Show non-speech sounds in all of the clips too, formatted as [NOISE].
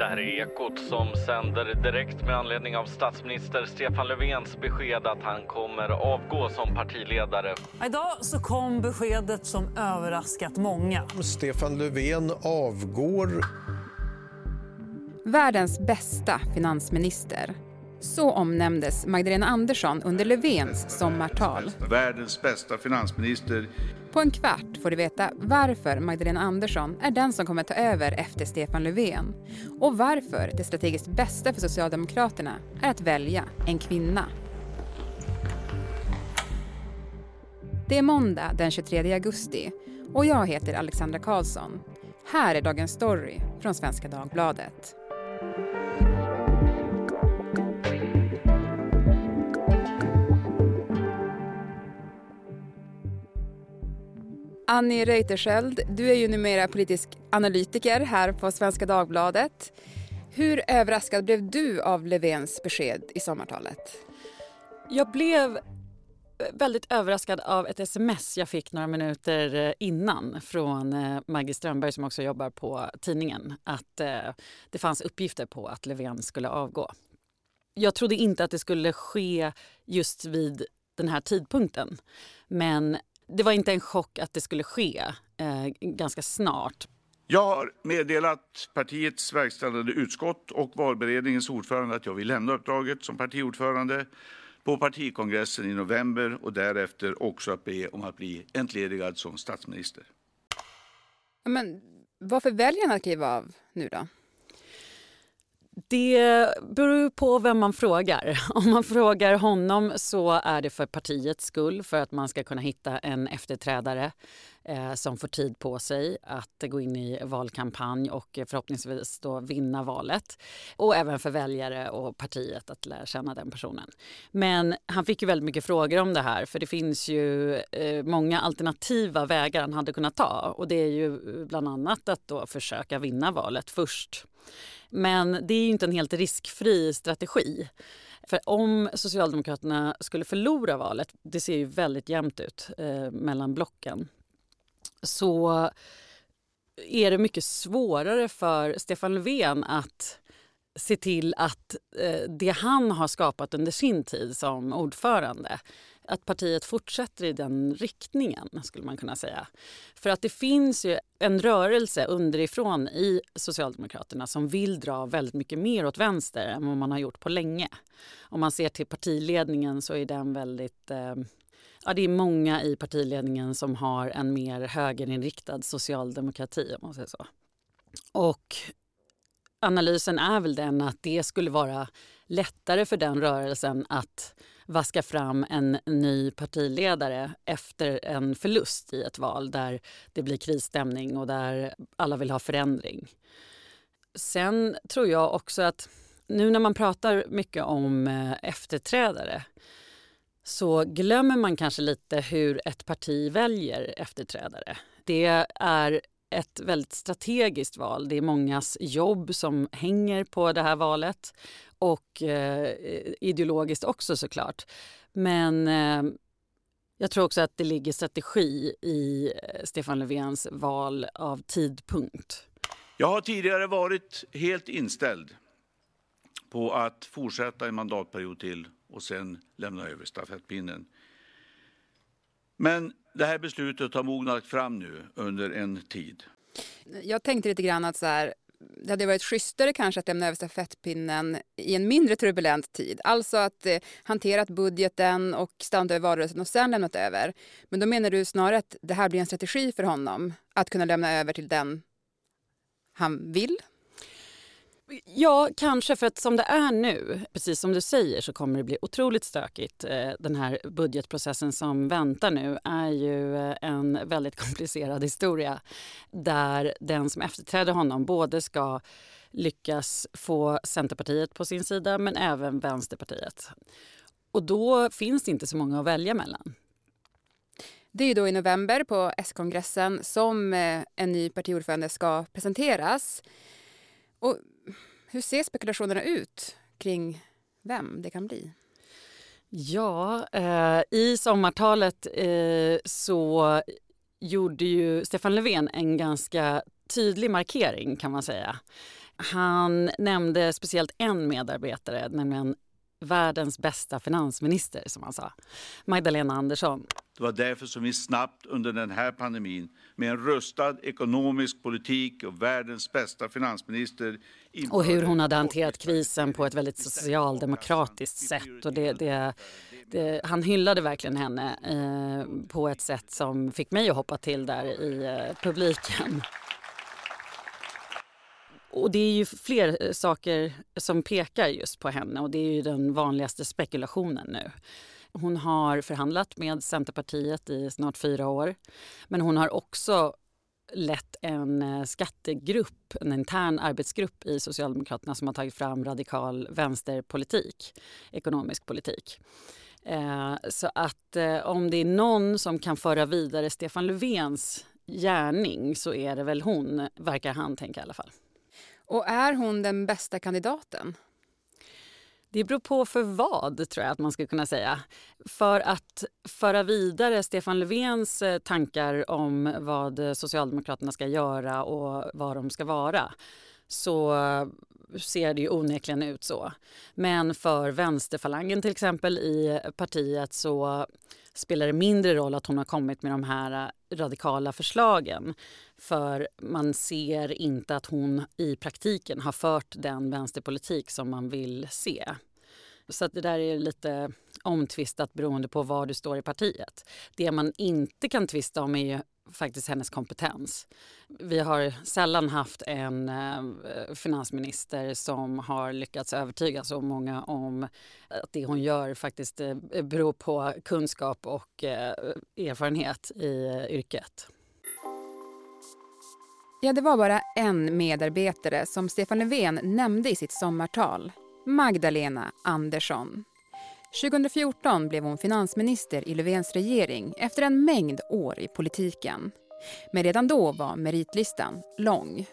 Det här är Ekot som sänder direkt med anledning av statsminister Stefan Löfvens besked att han kommer avgå som partiledare. Idag så kom beskedet som överraskat många. Stefan Löfven avgår. Världens bästa finansminister. Så omnämndes Magdalena Andersson under Löfvens sommartal. Världens bästa finansminister. På en kvart får du veta varför Magdalena Andersson är den som kommer ta över efter Stefan Löfven och varför det strategiskt bästa för Socialdemokraterna är att välja en kvinna. Det är måndag den 23 augusti och jag heter Alexandra Karlsson. Här är dagens story från Svenska Dagbladet. Annie Reuterskiöld, du är ju numera politisk analytiker här på Svenska Dagbladet. Hur överraskad blev du av Löfvens besked i sommartalet? Jag blev väldigt överraskad av ett sms jag fick några minuter eh, innan från eh, Maggie Strömberg som också jobbar på tidningen att eh, det fanns uppgifter på att Löfven skulle avgå. Jag trodde inte att det skulle ske just vid den här tidpunkten. Men det var inte en chock att det skulle ske eh, ganska snart. Jag har meddelat partiets verkställande utskott och valberedningens ordförande att jag vill lämna uppdraget som partiordförande på partikongressen i november och därefter också att be om att bli entledigad som statsminister. Men varför väljer han att kliva av nu då? Det beror på vem man frågar. [LAUGHS] Om man frågar honom så är det för partiets skull, för att man ska kunna hitta en efterträdare eh, som får tid på sig att gå in i valkampanj och förhoppningsvis då vinna valet. Och även för väljare och partiet att lära känna den personen. Men han fick ju väldigt mycket frågor om det här för det finns ju eh, många alternativa vägar han hade kunnat ta och det är ju eh, bland annat att då försöka vinna valet först. Men det är ju inte en helt riskfri strategi. För om Socialdemokraterna skulle förlora valet, det ser ju väldigt jämnt ut eh, mellan blocken, så är det mycket svårare för Stefan Löfven att se till att eh, det han har skapat under sin tid som ordförande att partiet fortsätter i den riktningen, skulle man kunna säga. För att det finns ju en rörelse underifrån i Socialdemokraterna som vill dra väldigt mycket mer åt vänster än vad man har gjort på länge. Om man ser till partiledningen så är den väldigt eh, Ja, det är många i partiledningen som har en mer högerinriktad socialdemokrati om man säger så. Och analysen är väl den att det skulle vara lättare för den rörelsen att vaska fram en ny partiledare efter en förlust i ett val där det blir krisstämning och där alla vill ha förändring. Sen tror jag också att nu när man pratar mycket om eh, efterträdare så glömmer man kanske lite hur ett parti väljer efterträdare. Det är ett väldigt strategiskt val. Det är mångas jobb som hänger på det här valet och eh, ideologiskt också såklart. Men eh, jag tror också att det ligger strategi i eh, Stefan Löfvens val av tidpunkt. Jag har tidigare varit helt inställd på att fortsätta en mandatperiod till och sen lämna över stafettpinnen. Men det här beslutet har mognat fram nu under en tid. Jag tänkte lite grann att så här, det hade varit schysstare kanske att lämna över stafettpinnen i en mindre turbulent tid. Alltså att eh, hanterat budgeten och stannat över valrörelsen och sen lämnat över. Men då menar du snarare att det här blir en strategi för honom att kunna lämna över till den han vill Ja, kanske för att som det är nu, precis som du säger, så kommer det bli otroligt stökigt. Eh, den här budgetprocessen som väntar nu är ju eh, en väldigt [LAUGHS] komplicerad historia där den som efterträder honom både ska lyckas få Centerpartiet på sin sida men även Vänsterpartiet. Och då finns det inte så många att välja mellan. Det är då i november på S-kongressen som eh, en ny partiordförande ska presenteras. Och hur ser spekulationerna ut kring vem det kan bli? Ja, eh, i sommartalet eh, så gjorde ju Stefan Löfven en ganska tydlig markering kan man säga. Han nämnde speciellt en medarbetare, nämligen världens bästa finansminister, som han sa, Magdalena Andersson. Det var därför som vi snabbt under den här pandemin med en rustad ekonomisk politik och världens bästa finansminister och hur hon hade hanterat krisen på ett väldigt socialdemokratiskt sätt. Och det, det, det, han hyllade verkligen henne eh, på ett sätt som fick mig att hoppa till där i eh, publiken. Och det är ju fler eh, saker som pekar just på henne och det är ju den vanligaste spekulationen nu. Hon har förhandlat med Centerpartiet i snart fyra år. Men hon har också lett en eh, skattegrupp, en intern arbetsgrupp i Socialdemokraterna som har tagit fram radikal vänsterpolitik, ekonomisk politik. Eh, så att eh, om det är någon som kan föra vidare Stefan Löfvens gärning så är det väl hon, verkar han tänka i alla fall. Och är hon den bästa kandidaten? Det beror på för vad, tror jag att man skulle kunna säga. För att föra vidare Stefan Löfvens eh, tankar om vad Socialdemokraterna ska göra och vad de ska vara så ser det ju onekligen ut så. Men för vänsterfalangen till exempel i partiet så spelar det mindre roll att hon har kommit med de här radikala förslagen. För man ser inte att hon i praktiken har fört den vänsterpolitik som man vill se. Så det där är lite omtvistat beroende på var du står i partiet. Det man inte kan tvista om är faktiskt hennes kompetens. Vi har sällan haft en eh, finansminister som har lyckats övertyga så många om att det hon gör faktiskt eh, beror på kunskap och eh, erfarenhet i eh, yrket. Ja, det var bara en medarbetare som Stefan Löfven nämnde i sitt sommartal. Magdalena Andersson. 2014 blev hon finansminister i Löfvens regering efter en mängd år i politiken. Men redan då var meritlistan lång.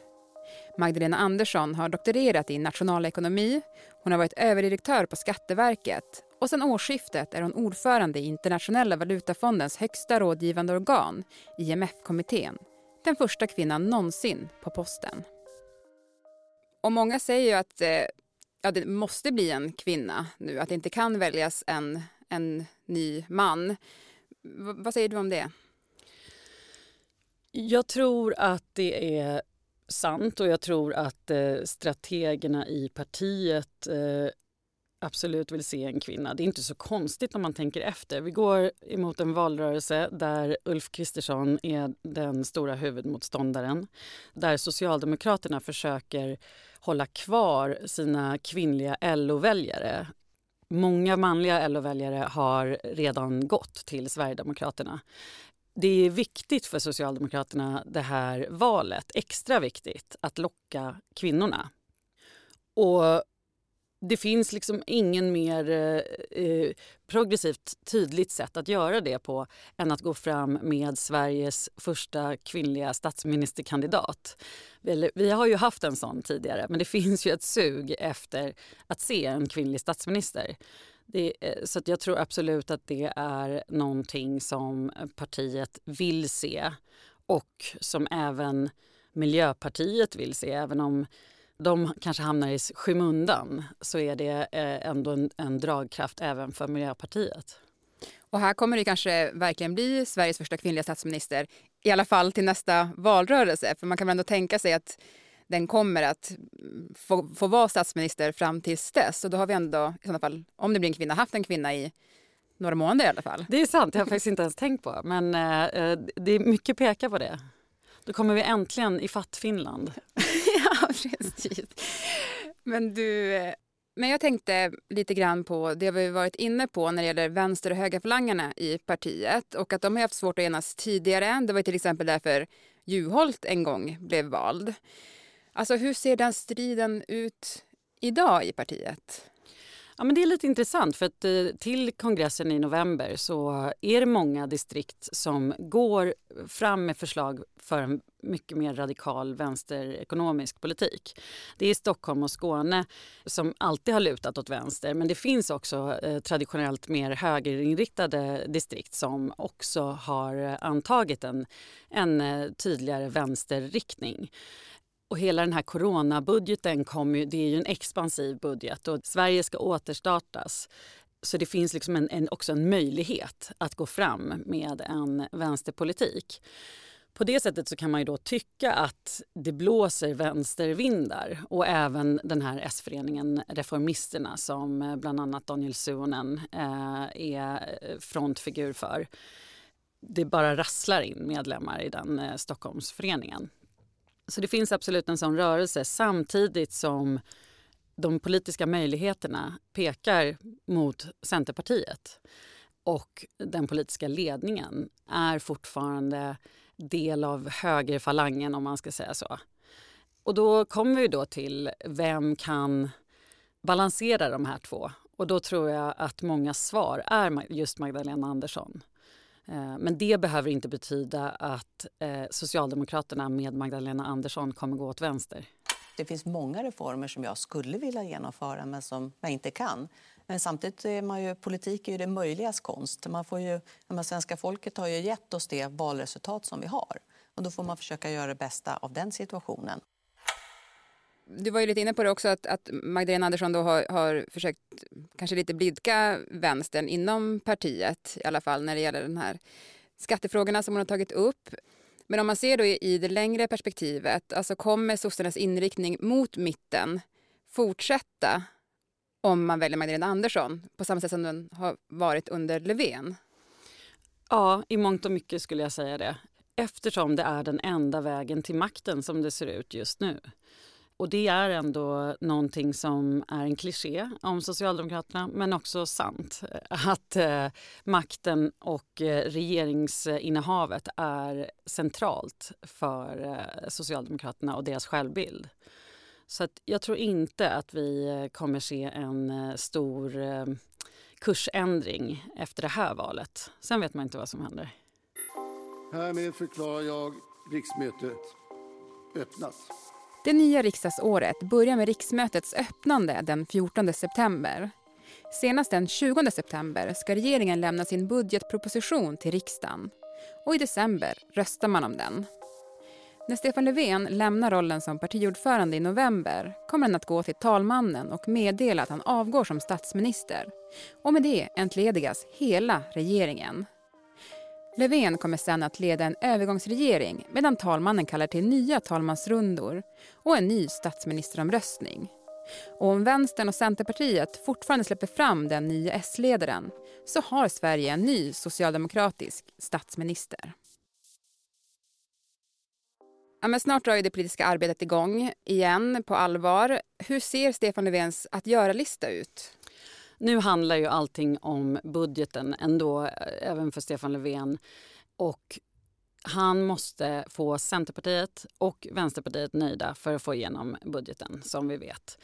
Magdalena Andersson har doktorerat i nationalekonomi, hon har varit överdirektör på Skatteverket och sedan årsskiftet är hon ordförande i Internationella valutafondens högsta rådgivande organ, IMF-kommittén. Den första kvinnan någonsin på posten. Och många säger ju att eh, ja, det måste bli en kvinna nu, att det inte kan väljas en, en ny man. V vad säger du om det? Jag tror att det är sant och jag tror att eh, strategerna i partiet eh, absolut vill se en kvinna. Det är inte så konstigt om man tänker efter. Vi går emot en valrörelse där Ulf Kristersson är den stora huvudmotståndaren. Där Socialdemokraterna försöker hålla kvar sina kvinnliga LO-väljare. Många manliga LO-väljare har redan gått till Sverigedemokraterna. Det är viktigt för Socialdemokraterna det här valet, extra viktigt, att locka kvinnorna. Och det finns liksom ingen mer eh, eh, progressivt tydligt sätt att göra det på än att gå fram med Sveriges första kvinnliga statsministerkandidat. Vi, har ju haft en sån tidigare, men det finns ju ett sug efter att se en kvinnlig statsminister. Det, eh, så jag tror absolut att det är någonting som partiet vill se och som även Miljöpartiet vill se, även om de kanske hamnar i skymundan så är det eh, ändå en, en dragkraft även för Miljöpartiet. Och här kommer det kanske verkligen bli Sveriges första kvinnliga statsminister, i alla fall till nästa valrörelse. För man kan väl ändå tänka sig att den kommer att få, få vara statsminister fram tills dess. Och då har vi ändå, i sådana fall, om det blir en kvinna, haft en kvinna i några månader i alla fall. Det är sant, det har jag faktiskt inte ens tänkt på. Men eh, eh det är mycket pekar på det. Då kommer vi äntligen i fatt Finland. [LAUGHS] ja, precis. Men du, men jag tänkte lite grann på det vi varit inne på när det gäller vänster och högerfalangerna i partiet och att de har haft svårt att enas tidigare. Det var till exempel därför Juholt en gång blev vald. Alltså hur ser den striden ut idag i partiet? Ja, men det är lite intressant för att eh, till kongressen i november så är det många distrikt som går fram med förslag för en mycket mer radikal vänsterekonomisk politik. Det är Stockholm och Skåne som alltid har lutat åt vänster men det finns också eh, traditionellt mer högerinriktade distrikt som också har eh, antagit en, en eh, tydligare vänsterriktning. Och hela den här coronabudgeten kom ju, det är ju en expansiv budget och Sverige ska återstartas. Så det finns liksom en, en, också en möjlighet att gå fram med en vänsterpolitik. På det sättet så kan man ju då tycka att det blåser vänstervindar och även den här S-föreningen Reformisterna som eh, bland annat Daniel Suhonen eh, är eh, frontfigur för. Det bara rasslar in medlemmar i den eh, Stockholmsföreningen. Så det finns absolut en sån rörelse samtidigt som de politiska möjligheterna pekar mot Centerpartiet. Och den politiska ledningen är fortfarande del av högerfalangen om man ska säga så. Och då kommer vi då till vem kan balansera de här två? Och då tror jag att många svar är just Magdalena Andersson. Eh, men det behöver inte betyda att eh, Socialdemokraterna med Magdalena Andersson kommer gå åt vänster. Det finns många reformer som jag skulle vilja genomföra men som jag inte kan. Men samtidigt är man ju, politik är ju det möjligas konst. Man får ju, svenska folket har ju gett oss det valresultat som vi har. Och då får man försöka göra det bästa av den situationen. Du var ju lite inne på det också att, att Magdalena Andersson då har, har försökt kanske lite blidka vänstern inom partiet i alla fall när det gäller den här skattefrågorna som hon har tagit upp. Men om man ser då i, i det längre perspektivet, alltså kommer sossarnas inriktning mot mitten fortsätta om man väljer Magdalena Andersson på samma sätt som den har varit under Löfven? Ja, i mångt och mycket skulle jag säga det. Eftersom det är den enda vägen till makten som det ser ut just nu. Och det är ändå någonting som är en kliché om Socialdemokraterna men också sant. Att eh, makten och eh, regeringsinnehavet är centralt för eh, Socialdemokraterna och deras självbild. Så att jag tror inte att vi eh, kommer se en eh, stor eh, kursändring efter det här valet. Sen vet man inte vad som händer. Härmed förklarar jag riksmötet öppnat. Det nya riksdagsåret börjar med riksmötets öppnande den 14 september. Senast den 20 september ska regeringen lämna sin budgetproposition till riksdagen. Och i december röstar man om den. När Stefan Löfven lämnar rollen som partiordförande i november kommer han att gå till talmannen och meddela att han avgår som statsminister. Och med det entledigas hela regeringen. Löfven kommer sen att leda en övergångsregering medan talmannen kallar till nya talmansrundor och en ny statsministeromröstning. Och om Vänstern och Centerpartiet fortfarande släpper fram den nya S-ledaren så har Sverige en ny socialdemokratisk statsminister. Ja, men snart drar ju det politiska arbetet igång igen på allvar. Hur ser Stefan Löfvens att göra-lista ut? Nu handlar ju allting om budgeten ändå, eh, även för Stefan Löfven. Och han måste få Centerpartiet och Vänsterpartiet nöjda för att få igenom budgeten, som vi vet.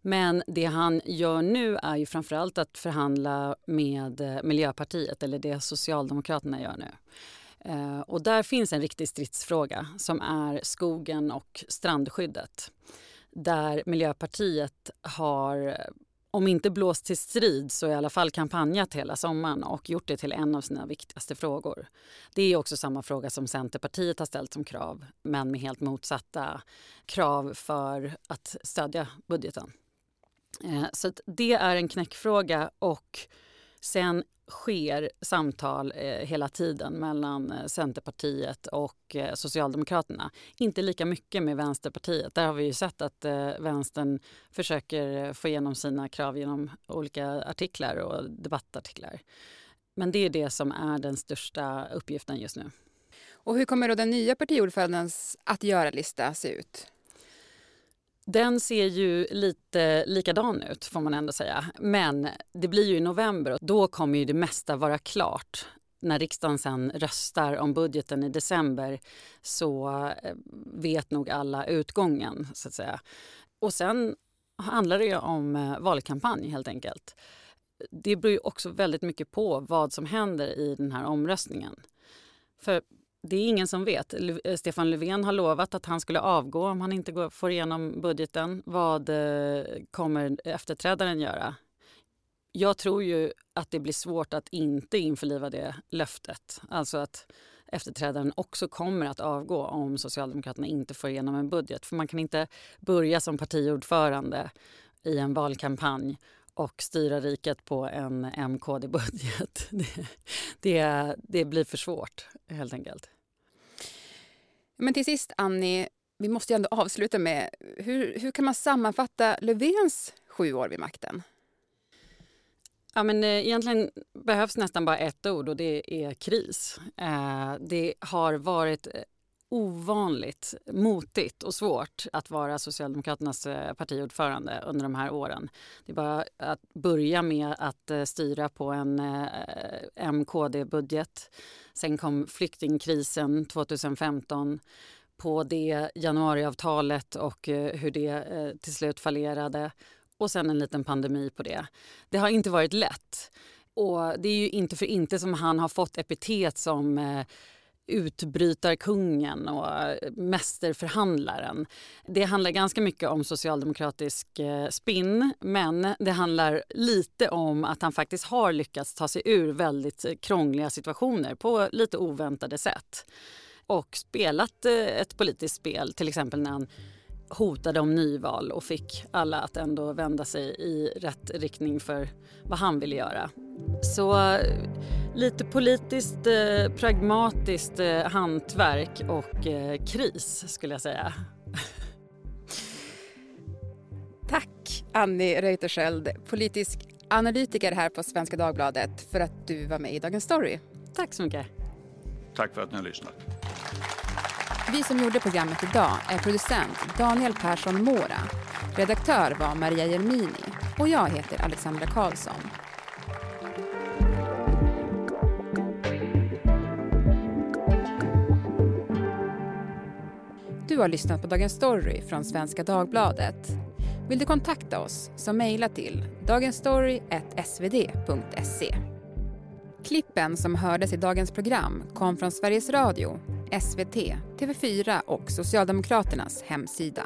Men det han gör nu är ju framförallt att förhandla med eh, Miljöpartiet, eller det Socialdemokraterna gör nu. Eh, och där finns en riktig stridsfråga som är skogen och strandskyddet. Där Miljöpartiet har om inte blåst till strid så i alla fall kampanjat hela sommaren och gjort det till en av sina viktigaste frågor. Det är också samma fråga som Centerpartiet har ställt som krav men med helt motsatta krav för att stödja budgeten. Eh, så det är en knäckfråga och sen sker samtal eh, hela tiden mellan eh, Centerpartiet och eh, Socialdemokraterna. Inte lika mycket med Vänsterpartiet. Där har vi ju sett att eh, Vänstern försöker eh, få igenom sina krav genom olika artiklar och debattartiklar. Men det är det som är den största uppgiften just nu. Och hur kommer då den nya partiordförandens att göra-lista se ut? Den ser ju lite likadan ut får man ändå säga. Men det blir ju i november och då kommer ju det mesta vara klart. När riksdagen sen röstar om budgeten i december så eh, vet nog alla utgången så att säga. Och sen handlar det ju om eh, valkampanj helt enkelt. Det beror ju också väldigt mycket på vad som händer i den här omröstningen. För det är ingen som vet. Eh, Stefan Löfven har lovat att han skulle avgå om han inte får igenom budgeten. Vad eh, kommer efterträdaren göra? Jag tror ju att det blir svårt att inte införliva det löftet. Alltså att efterträdaren också kommer att avgå om Socialdemokraterna inte får igenom en budget. För man kan inte börja som partiordförande i en valkampanj och styra riket på en MKD-budget. [LAUGHS] Det, det, det blir för svårt, helt enkelt. Men till sist, Annie, vi måste ju ändå avsluta med hur, hur kan man sammanfatta Löfvens sju år vid makten? Ja, men, eh, egentligen behövs nästan bara ett ord och det är kris. Eh, det har varit eh, ovanligt motigt och svårt att vara Socialdemokraternas eh, partiordförande under de här åren. Det är bara att börja med att eh, styra på en eh, MKD-budget. Sen kom flyktingkrisen 2015 på det januariavtalet och hur det till slut fallerade och sen en liten pandemi på det. Det har inte varit lätt. Och det är ju inte för inte som han har fått epitet som utbrytarkungen och eh, mästerförhandlaren. Det handlar ganska mycket om socialdemokratisk eh, spinn men det handlar lite om att han faktiskt har lyckats ta sig ur väldigt eh, krångliga situationer på lite oväntade sätt. Och spelat ett politiskt spel, till exempel när han hotade om nyval och fick alla att ändå vända sig i rätt riktning för vad han ville göra. Så lite politiskt, eh, pragmatiskt eh, hantverk och eh, kris skulle jag säga. [LAUGHS] Tack Annie Reuterskiöld, politisk analytiker här på Svenska Dagbladet för att du var med i Dagens Story. Tack så mycket. Tack för att ni har lyssnat. Vi som gjorde programmet idag är producent Daniel Persson Mora. Redaktör var Maria Jelmini och jag heter Alexandra Karlsson. Du har lyssnat på Dagens Story från Svenska Dagbladet. Vill du kontakta oss så mejla till dagensstory.svd.se. Klippen som hördes i dagens program kom från Sveriges Radio, SVT, TV4 och Socialdemokraternas hemsida.